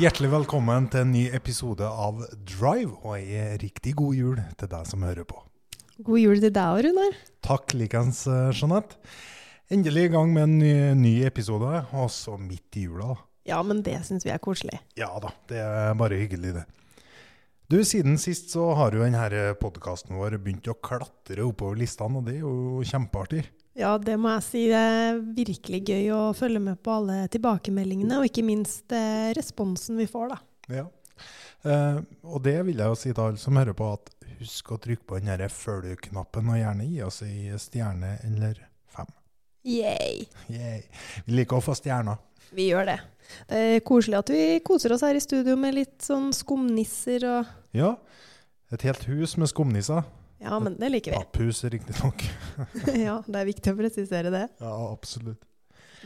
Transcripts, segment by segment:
Hjertelig velkommen til en ny episode av Drive, og ei riktig god jul til deg som hører på. God jul til deg òg, Runar. Takk likeens, eh, Jeanette. Endelig i gang med en ny, ny episode, også midt i jula. Ja, men det syns vi er koselig. Ja da, det er bare hyggelig, det. Du, Siden sist så har jo denne podkasten vår begynt å klatre oppover listene, og det er jo kjempeartig. Ja, det må jeg si. Det er virkelig gøy å følge med på alle tilbakemeldingene, og ikke minst eh, responsen vi får, da. Ja. Eh, og det vil jeg jo si til alle som hører på, at husk å trykke på den derre følg-knappen, og gjerne gi oss ei stjerne eller fem. Yay! Yay. Vi liker å få stjerner. Vi gjør det. Det er koselig at vi koser oss her i studio med litt sånn skumnisser og Ja, et helt hus med skumnisser. Ja, men det liker vi. Papphus, riktignok. ja, det er viktig å presisere det. Ja, absolutt.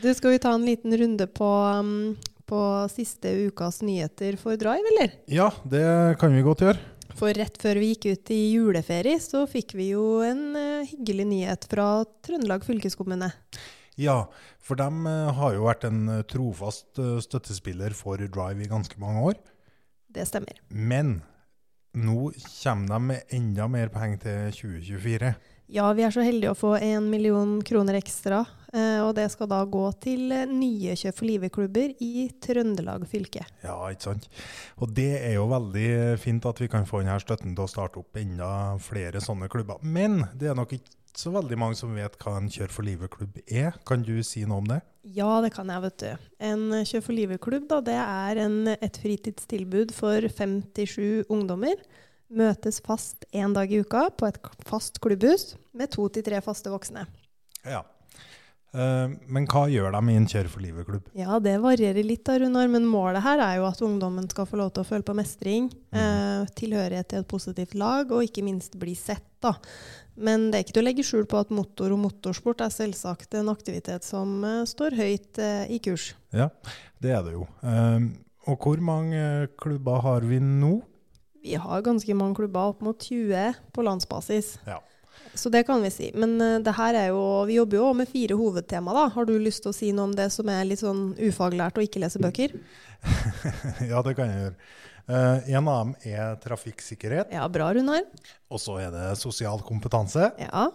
Du, skal vi ta en liten runde på, um, på siste ukas nyheter for Drive, eller? Ja, det kan vi godt gjøre. For rett før vi gikk ut i juleferie, så fikk vi jo en uh, hyggelig nyhet fra Trøndelag fylkeskommune. Ja, for de eh, har jo vært en eh, trofast støttespiller for Drive i ganske mange år. Det stemmer. Men nå kommer de med enda mer penger til 2024. Ja, vi er så heldige å få en million kroner ekstra. eh, Og det skal da gå til eh, nye Kjøp for livet-klubber i Trøndelag fylke. Ja, ikke sant? Og det er jo veldig fint at vi kan få denne støtten til å starte opp enda flere sånne klubber. Men det er nok ikke så veldig mange som vet hva en Kjør for livet-klubb er. Kan du si noe om det? Ja, det kan jeg, vet du. En Kjør for livet-klubb er en, et fritidstilbud for 57 ungdommer. Møtes fast én dag i uka på et fast klubbhus med to til tre faste voksne. Ja. Eh, men hva gjør de i en Kjør for livet-klubb? Ja, det varierer litt, da, Runar, men målet her er jo at ungdommen skal få lov til å føle på mestring, eh, tilhørighet til et positivt lag, og ikke minst bli sett. da. Men det er ikke til å legge skjul på at motor og motorsport er selvsagt en aktivitet som eh, står høyt eh, i kurs. Ja, det er det jo. Eh, og hvor mange klubber har vi nå? Vi har ganske mange klubber, opp mot 20 på landsbasis. Ja. Så det kan vi si. Men uh, det her er jo, vi jobber jo med fire hovedtema. da. Har du lyst til å si noe om det som er litt sånn ufaglært og ikke leser bøker? ja, det kan jeg gjøre. Uh, en av dem er trafikksikkerhet. Ja, bra, Runar. Og så er det sosial kompetanse. Ja,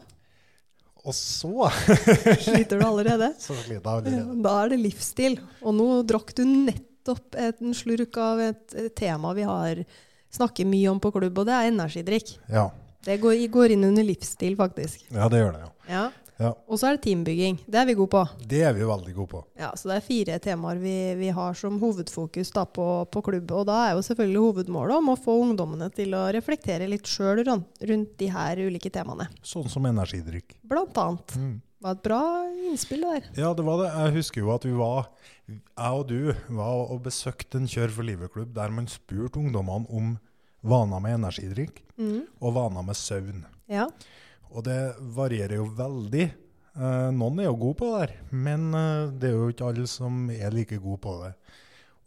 Og så Sliter du allerede? Så sliter jeg allerede. Da er det livsstil. Og nå drakk du nettopp en slurk av et, et tema vi har snakker mye om på klubb, og det er energidrikk. Ja. Det går, går inn under livsstil, faktisk. ja, det gjør det, ja. Ja. ja. Og så er det teambygging. Det er vi gode på. Det er vi veldig gode på. Ja, Så det er fire temaer vi, vi har som hovedfokus da på, på klubb. Og da er jo selvfølgelig hovedmålet om å få ungdommene til å reflektere litt sjøl rundt de her ulike temaene. Sånn som energidrikk. Blant annet. Mm. Det var et bra innspill der. Ja, det var det. Jeg husker jo at vi var, jeg og du, var og besøkte en Kjør for livet-klubb der man spurte ungdommene om vaner med energidrikk Mm. og vaner med søvn. Ja. Og det varierer jo veldig. Eh, noen er jo gode på det der, men eh, det er jo ikke alle som er like gode på det.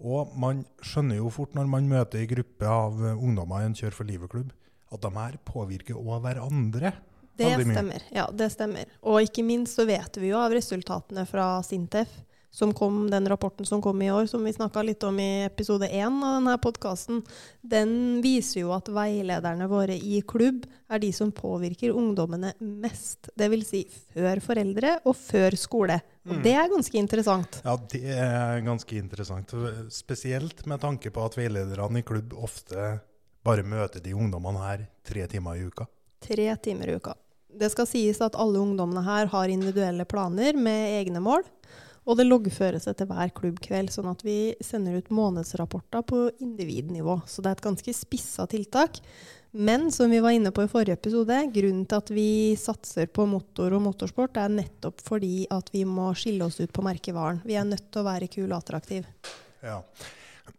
Og man skjønner jo fort når man møter en gruppe av eh, ungdommer i en Kjør for livet-klubb, at de her påvirker òg hverandre. Det stemmer. Ja, det stemmer. Og ikke minst så vet vi jo av resultatene fra Sintef, som kom, den rapporten som kom i år, som vi snakka litt om i episode én av denne podkasten, den viser jo at veilederne våre i klubb er de som påvirker ungdommene mest. Det vil si før foreldre og før skole. Og Mm. det er ganske interessant. Ja, det er ganske interessant. Spesielt med tanke på at veilederne i klubb ofte bare møter de ungdommene her tre timer i uka. Tre timer i uka. Det skal sies at alle ungdommene her har individuelle planer med egne mål. Og det loggføres etter hver klubbkveld, sånn at vi sender ut månedsrapporter på individnivå. Så det er et ganske spissa tiltak. Men som vi var inne på i forrige episode, grunnen til at vi satser på motor og motorsport, er nettopp fordi at vi må skille oss ut på merkevaren. Vi er nødt til å være kul og attraktiv. Ja.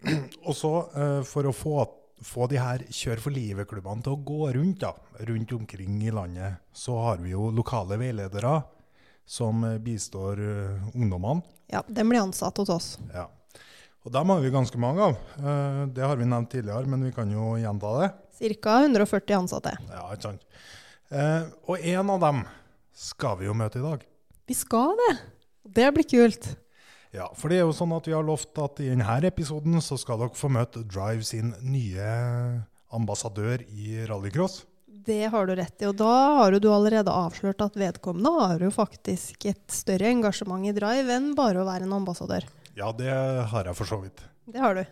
Og så eh, for å få, få de her Kjør for livet-klubbene til å gå rundt, da, rundt omkring i landet, så har vi jo lokale veiledere som eh, bistår eh, ungdommene. Ja, den blir ansatt hos oss. Ja. Og dem har vi ganske mange av. Eh, Det har vi nevnt tidligere, men vi kan jo gjenta det. Ca. 140 ansatte. Ja, ikke sant. Og en av dem skal vi jo møte i dag. Vi skal det! Det blir kult. Ja, for det er jo sånn at vi har lovt at i denne episoden så skal dere få møte Drive sin nye ambassadør i rallycross. Det har du rett i, og da har du allerede avslørt at vedkommende har jo faktisk et større engasjement i Drive enn bare å være en ambassadør. Ja, det har jeg for så vidt. Det har du.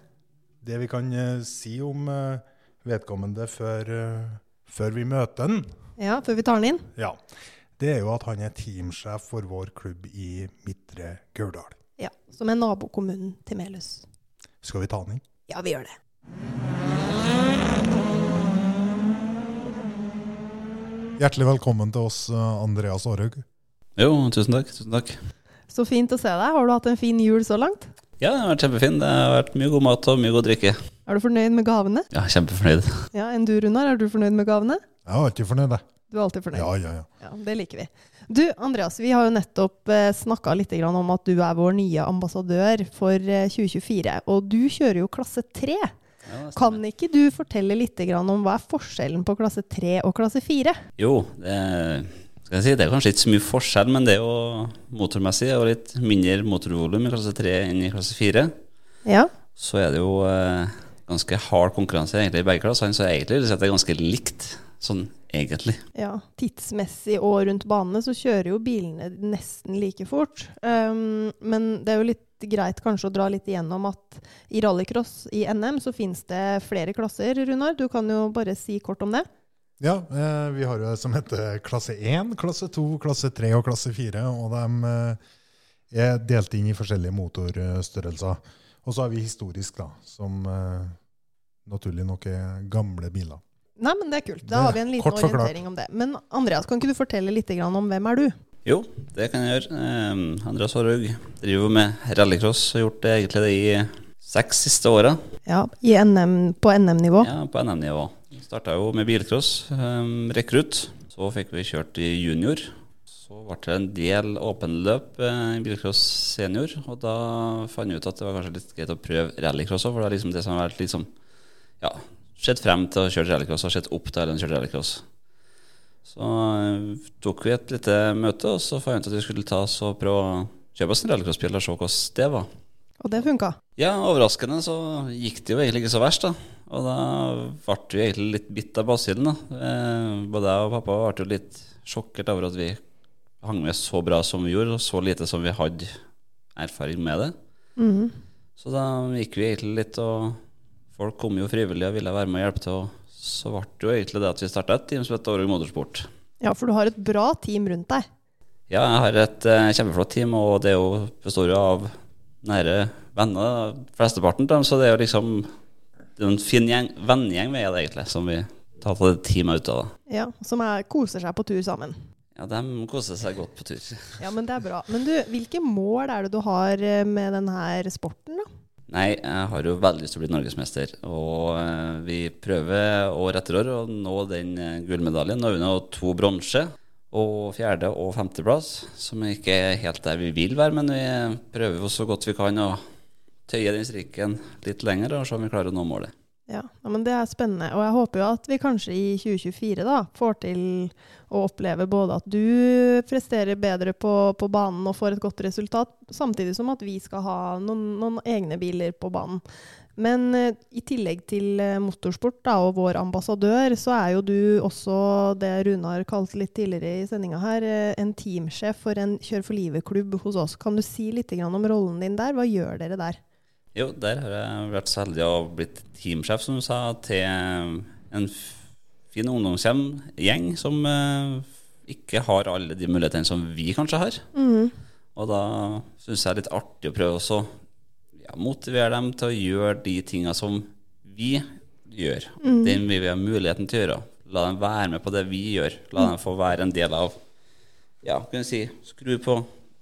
Det vi kan eh, si om eh, vedkommende før, eh, før vi møter den, Ja, før vi tar den inn. ja, det er jo at han er teamsjef for vår klubb i Midtre Gauldal. Ja, Som er nabokommunen til Melhus. Skal vi ta den inn? Ja, vi gjør det. Hjertelig velkommen til oss, eh, Andreas Aarhaug. Jo, tusen takk. tusen takk. Så fint å se deg. Har du hatt en fin jul så langt? Ja, den har vært kjempefint. Det har vært mye god mat og mye god drikke. Er du fornøyd med gavene? Ja, kjempefornøyd. Ja, Enn du, Runar? Er du fornøyd med gavene? Jeg er ikke fornøyd, jeg. Du er alltid fornøyd. Ja, ja, ja. Ja, Det liker vi. Du, Andreas, vi har jo nettopp eh, snakka litt om at du er vår nye ambassadør for eh, 2024. Og du kjører jo klasse 3. Ja, Kan ikke du fortelle litt om hva er forskjellen på klasse 3 og klasse 4? Jo, det, skal jeg si, det er kanskje ikke så mye forskjell, men det er jo motormessig og litt mindre motorvolum i klasse 3 enn i klasse 4. Ja. Så er det jo eh, ganske hard konkurranse egentlig i begge klassene, så egentlig det er ganske likt sånn egentlig. ja. Tidsmessig og rundt banene så kjører jo bilene nesten like fort. Um, men det er jo litt greit kanskje å dra litt igjennom at i rallycross i NM så finnes det flere klasser, Runar. Du kan jo bare si kort om det. Ja, eh, vi har jo det som heter klasse 1, klasse 2, klasse 3 og klasse 4. Og de eh, er delt inn i forskjellige motorstørrelser. Og så har vi historisk, da, som eh, naturlig nok er gamle biler. Nei, men det er kult. Da har vi en liten orientering om det. Men Andreas, kan ikke du fortelle litt om hvem er du? Jo, det kan jeg gjøre. Eh, Andreas Hårhaug driver med rallycross og har gjort det egentlig det i seks siste åra. Ja, i NM, På NM-nivå? Ja, på NM-nivå. Starta jo med bilcross, um, rekrutt. Så fikk vi kjørt i junior. Så ble det en del åpenløp eh, i bilcross senior, og da fant vi ut at det var kanskje litt greit å prøve rallycross òg, for det er liksom det som har vært liksom Ja, sett frem til å kjøre rallycross og sett opp til å kjøre rallycross. Så eh, tok vi et lite møte, og så fant vi ut at vi skulle ta oss og prøve å kjøpe oss en rallycrossbil og se hvordan det var. Og det funka. Ja, overraskende så gikk det jo egentlig ikke så verst, da. Og da ble vi egentlig litt bitt av basillen, da. Eh, Både jeg og pappa ble jo litt sjokkert over at vi hang med så bra som vi gjorde, og så lite som vi hadde erfaring med det. Mhm. Så da gikk vi egentlig litt, og folk kom jo frivillig og ville være med og hjelpe til. Og så ble det jo egentlig det at vi starta et team som het Århug Motorsport. Ja, for du har et bra team rundt deg. Ja, jeg har et eh, kjempeflott team, og det er jo består jo av nære venner, flesteparten av dem, så det er jo liksom det er en fin gjeng, vennegjeng med det, egentlig, som vi tar til det teamet ut av. da. Ja, Som er, koser seg på tur sammen. Ja, de koser seg godt på tur. Ja, men det er bra. Men du, hvilke mål er det du har eh, med denne sporten, da? Nei, jeg har jo veldig lyst til å bli norgesmester, og eh, vi prøver år etter år å nå den eh, gullmedaljen. Nå har vi nå to bronse og fjerde- og femteplass, som ikke er helt der vi vil være, men vi prøver så godt vi kan å tøye den strikken litt lenger og se om vi klarer å nå målet. Ja, men Det er spennende. Og jeg håper jo at vi kanskje i 2024 da, får til å oppleve både at du presterer bedre på, på banen og får et godt resultat, samtidig som at vi skal ha noen, noen egne biler på banen. Men eh, i tillegg til eh, motorsport da, og vår ambassadør, så er jo du også det Runar kalte litt tidligere i sendinga her, eh, en teamsjef for en Kjør for livet-klubb hos oss. Kan du si litt om rollen din der? Hva gjør dere der? Jo, der har jeg vært så heldig å blitt teamsjef, som du sa, til en fin ungdomsgjeng som eh, ikke har alle de mulighetene som vi kanskje har. Og da syns jeg det er litt artig å prøve også ja, motivere dem til å gjøre de tinga som vi gjør. Den vi har muligheten til å gjøre. La dem være med på det vi gjør. La dem få være en del av Ja, kunne si skru på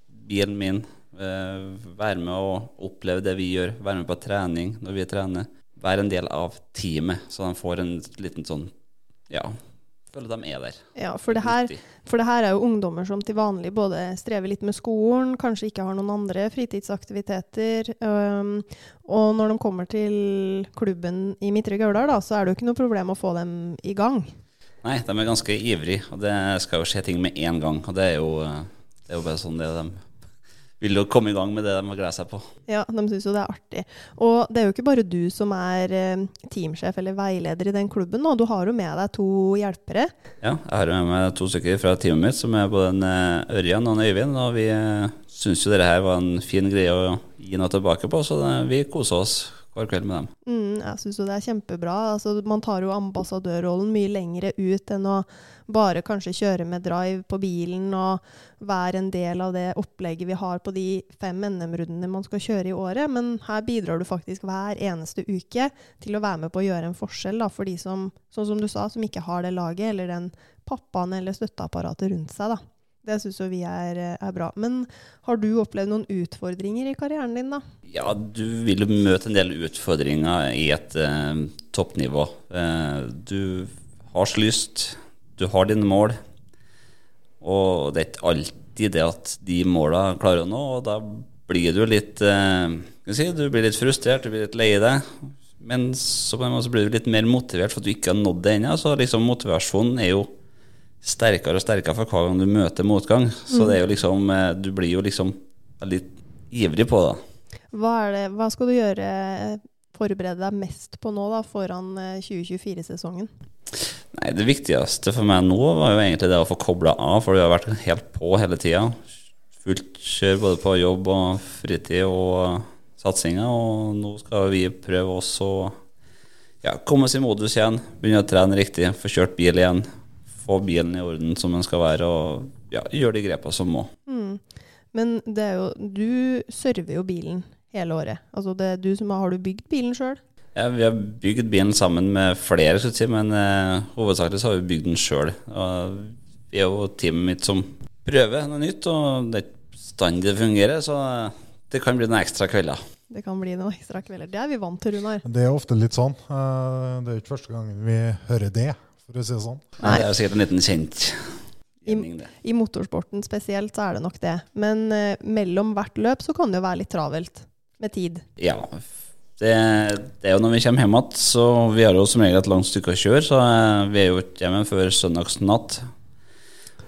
bilen min. Eh, være med å oppleve det vi gjør. Være med på trening når vi trener. Være en del av teamet, så de får en liten sånn Ja, føler de er der. Ja, for det her For det her er jo ungdommer som til vanlig både strever litt med skolen, kanskje ikke har noen andre fritidsaktiviteter. Um, og når de kommer til klubben i Midtre Gauldal, da, så er det jo ikke noe problem å få dem i gang. Nei, de er ganske ivrige, og det skal jo skje ting med en gang. Og det er jo, det er jo bare sånn det er. Vil jo komme i gang med det de gleder seg på. Ja, de syns jo det er artig. Og det er jo ikke bare du som er eh, teamsjef eller veileder i den klubben. nå. Du har jo med deg to hjelpere. Ja, jeg har med meg to stykker fra teamet mitt, som er både en eh, Ørjan og en Øyvind. Og vi eh, syns jo dette her var en fin greie å gi noe tilbake på, så vi koser oss hver kveld med dem. Mm, jeg syns jo det er kjempebra. Altså, man tar jo ambassadørrollen mye lengre ut enn å bare kanskje kjøre med drive på bilen og være en del av det opplegget vi har på de fem NM-rundene man skal kjøre i året. Men her bidrar du faktisk hver eneste uke til å være med på å gjøre en forskjell da, for de som, sånn som du sa, som ikke har det laget eller den pappaen eller støtteapparatet rundt seg. da. Det syns jo vi er, er bra. Men har du opplevd noen utfordringer i karrieren din, da? Ja, du vil jo møte en del utfordringer i et eh, toppnivå. Eh, du har så lyst, du har dine mål, og det er ikke alltid det at de måla klarer å nå, og da blir du litt eh, si, Du blir litt frustrert, du blir litt lei deg. Men så blir du litt mer motivert for at du ikke har nådd det ennå. Så liksom motivasjonen er jo sterkere og sterkere for hver gang du møter motgang. Så det er jo liksom eh, Du blir jo liksom veldig ivrig på det. Hva, det, hva skal du gjøre, forberede deg mest på nå da, foran eh, 2024-sesongen? Nei, Det viktigste for meg nå var jo egentlig det å få kobla av, for du har vært helt på hele tida. Fullt kjør både på jobb og fritid og satsinga, og nå skal vi prøve også å ja, komme oss i modus igjen, begynne å trene riktig, få kjørt bil igjen, få bilen i orden som den skal være, og ja, gjøre de grepene som må. Mm. Men det er jo Du server jo bilen hele året. Altså det er du som har, har du bygd bilen sjøl? Ja, vi har bygd bilen sammen med flere, skal jeg si, men eh, hovedsakelig så har vi bygd den sjøl. Vi er jo teamet mitt som prøver noe nytt, og det er ikke bestandig det fungerer, så eh, det kan bli noen ekstra kvelder. Det kan bli noen ekstra kvelder. Det er vi vant til, Runar. Det er ofte litt sånn. Eh, Det er jo ikke første gangen vi hører det, for å si det sånn. Nei. Det er sikkert en liten kjent I- det. I motorsporten spesielt så er det nok det. Men uh, mellom hvert løp så kan det jo være litt travelt med tid. Ja. Det, det er jo når vi kommer hjem igjen, så vi har jo som regel et langt stykke å kjøre, så eh, vi er jo ikke hjemme før søndagsnatt.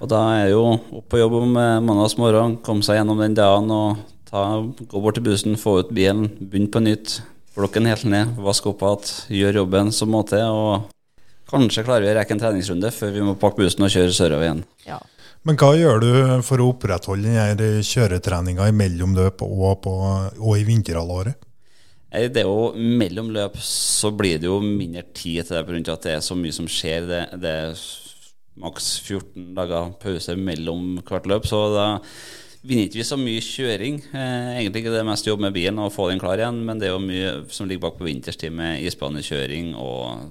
Og da er det jo opp på jobb om eh, mandagsmorgen, komme seg gjennom den dagen og ta, gå bort til bussen, få ut bilen, begynne på nytt. Blokken helt ned, vaske opp igjen, gjøre jobben som må til. Og kanskje klarer vi å rekke en treningsrunde før vi må pakke bussen og kjøre sørover igjen. Ja. Men hva gjør du for å opprettholde denne her kjøretreninga mellom løp og, på, og i vinterhalvåret? Det er jo Mellom løp så blir det jo mindre tid til det pga. at det er så mye som skjer. Det, det er maks 14 dager pause mellom hvert løp, så da vinner ikke vi så mye kjøring. Eh, egentlig ikke det mest jobb med bilen og få den klar igjen, men det er jo mye som ligger bak på vinterstid med isbanekjøring og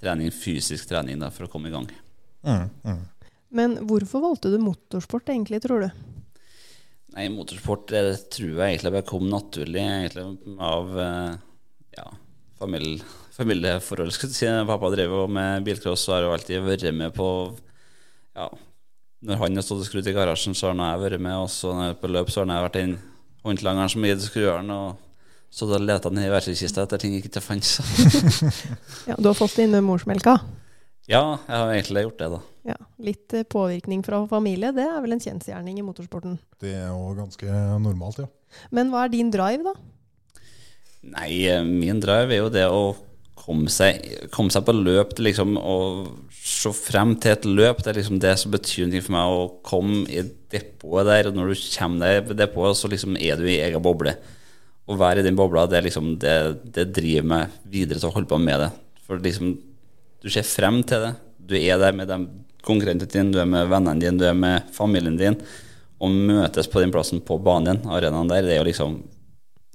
trening, fysisk trening da, for å komme i gang. Mm, mm. Men hvorfor valgte du motorsport egentlig, tror du? Nei, motorsport det tror jeg egentlig bare kom naturlig egentlig av eh, ja, familie, familieforhold. Skal du si. Pappa drev jo med bilcross og har jo alltid vært med på ja, Når han har stått og skrudd i garasjen, så har jeg vært med. Og så når jeg er på løp, så har jeg vært den håndlangeren som gitt skrueren. og stått da leta han i verktøykista etter ting jeg ikke fantes. Ja, du har fått det inn med morsmelka? ja, jeg har egentlig gjort det, da. Ja. Litt eh, påvirkning fra familie, det er vel en kjensgjerning i motorsporten. Det er jo ganske normalt, ja. Men hva er din drive, da? Nei, eh, min drive er jo det å komme seg, komme seg på løp til liksom å se frem til et løp. Det er liksom det som betyr noe for meg, å komme i depotet der. Og når du kommer deg i depotet, så liksom er du i egen boble. Å være i den bobla, det, er liksom, det, det driver meg videre til å holde på med det. For liksom, du ser frem til det. Du er der med de konkurrentene dine, du er med vennene dine, du er med familien din. Å møtes på den plassen på banen, arenaen der, det er jo liksom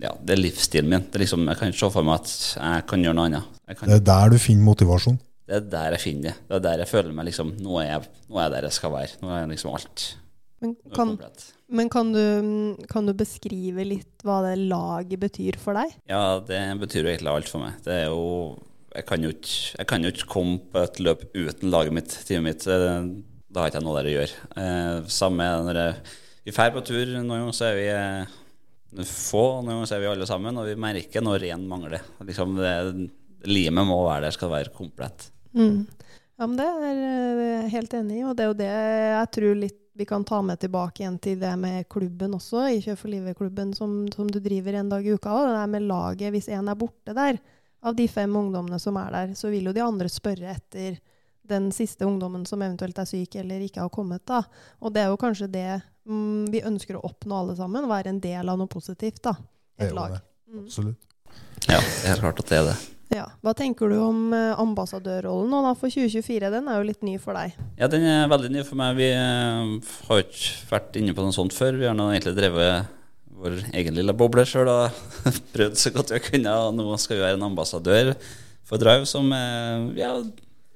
ja, det er livsstilen min. Det er liksom, jeg kan ikke se for meg at jeg kan gjøre noe annet. Jeg kan, Det er der du finner motivasjon. det er der jeg finner det. Det er der jeg føler meg liksom Nå er jeg, nå er jeg der jeg skal være. Nå er jeg liksom alt. Men Nå er kan. Men kan, du, kan du beskrive litt hva det laget betyr for deg? Ja, det betyr jo egentlig alt for meg. Det er jo Jeg kan jo ikke, jeg kan jo ikke komme på et løp uten laget mitt, teamet mitt. Eh, Da har jeg ikke noe der å gjøre. Eh, samme når jeg, vi drar på tur. Noen ganger så er vi eh, få, noen ganger så er vi alle sammen, og vi merker når én mangler. Liksom det, limet må være der, skal være komplett. Mm. Ja, men det er jeg helt enig i, og det er jo det jeg tror litt vi kan ta med tilbake igjen til det med klubben også, i Kjør for livet-klubben som, som, du driver en dag i uka. Og det der med laget, hvis én er borte der, av de fem ungdommene som er der, så vil jo de andre spørre etter den siste ungdommen som eventuelt er syk eller ikke har kommet. da. Og det er jo kanskje det mm, vi ønsker å oppnå alle sammen, være en del av noe positivt. da. Er Et lag. Mm. Absolutt. Ja, det er helt klart at det er det. Ja. Hva tenker du om eh, ambassadørrollen nå da for 2024? Den er jo litt ny for deg. Ja, den er veldig ny for meg. Vi eh, har ikke vært inne på noe sånt før. Vi har nå egentlig drevet vår egen lille boble sjøl og prøvd så godt vi har kunnet. Og nå skal vi være en ambassadør for Drive, som eh, ja,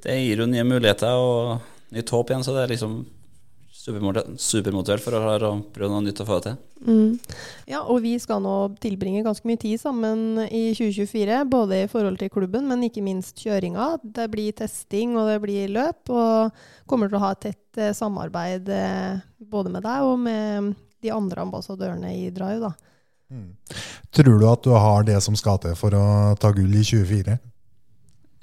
det gir jo nye muligheter og nytt håp igjen. Så det er liksom supermotivert for å klare å prøve noe nytt å få det til. Mm. Ja, og vi skal nå tilbringe ganske mye tid sammen i 2024, både i forhold til klubben, men ikke minst kjøringa. Det blir testing og det blir løp, og kommer til å ha et tett eh, samarbeid eh, både med deg og med de andre ambassadørene i Drive. da. Mm. Tror du at du har det som skal til for å ta gull i 24?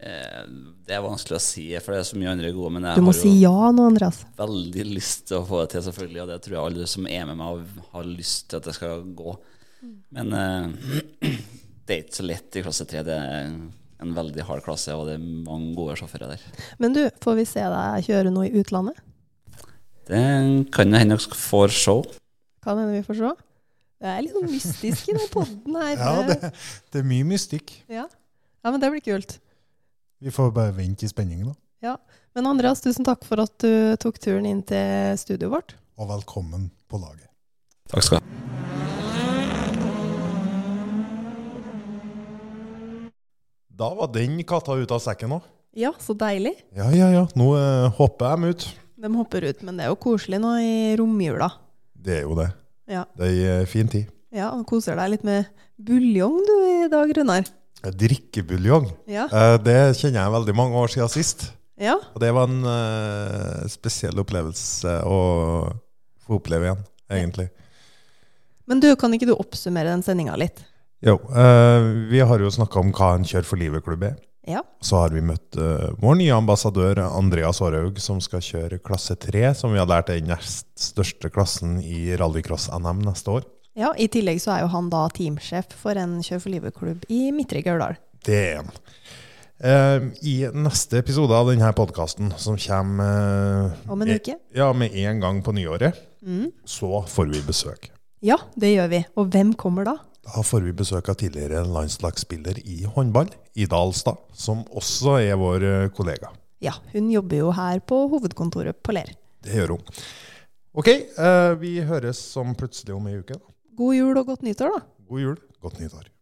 Eh, det er vanskelig å si, for det er så mye andre gode. Men jeg Du må har jo si ja nå, Andreas. veldig lyst til å få det til, selvfølgelig. Og det tror jeg alle som er med meg, har lyst til at det skal gå. Men eh, det er ikke så lett i klasse 3. Det er en veldig hard klasse, og det er mange gode sjåfører der. Men du, får vi se deg kjøre noe i utlandet? Det kan jo hende dere får se. Kan hende vi får se. Det er litt sånn mystisk i den podden her. Ja, det, det er mye mystikk. ja. ja, men det blir kult. Vi får bare vente i spenning, da. Ja. Men Andreas, tusen takk for at du tok turen inn til studioet vårt. Og velkommen på laget. Takk skal du ha. Da var den katta ut av sekken òg. Ja, så deilig. Ja, ja, ja. Nå eh, hopper de ut. De hopper ut, men det er jo koselig nå i romjula. Det er jo det. Ja, Det er ei fin tid. ja og koser deg litt med buljong du i dag, Runar. Drikkebuljong. Ja. Eh, Det kjenner jeg veldig mange år siden sist. ja. Og det var en uh, spesiell opplevelse å få oppleve igjen, egentlig. Men du, kan ikke du oppsummere den sendinga litt? Jo, Uh, vi har jo snakka om hva en Kjør for livet-klubb er. Ja. Så har vi møtt uh, vår nye ambassadør Andreas Aarhaug, som skal kjøre klasse 3, som vi har lært er den nest største klassen i rallycross-NM neste år. Ja. I tillegg så er jo han da teamsjef for en Kjør for livet-klubb i Midtre Gauldal. Det er han. Eh, I neste episode av denne podkasten, som kommer eh, Om en med- uke. Ja, med en gang på nyåret, Mm. så får vi besøk. Ja, det gjør vi. Og hvem kommer da? Da får vi besøk av tidligere landslagsspiller i håndball, Ida Alstad, som også er vår eh, kollega. Ja, hun jobber jo her på hovedkontoret på Ler. Det gjør hun. Ok, eh, vi høres som plutselig om ei uke. da. God jul og godt nyttår, da. God jul, godt nyttår.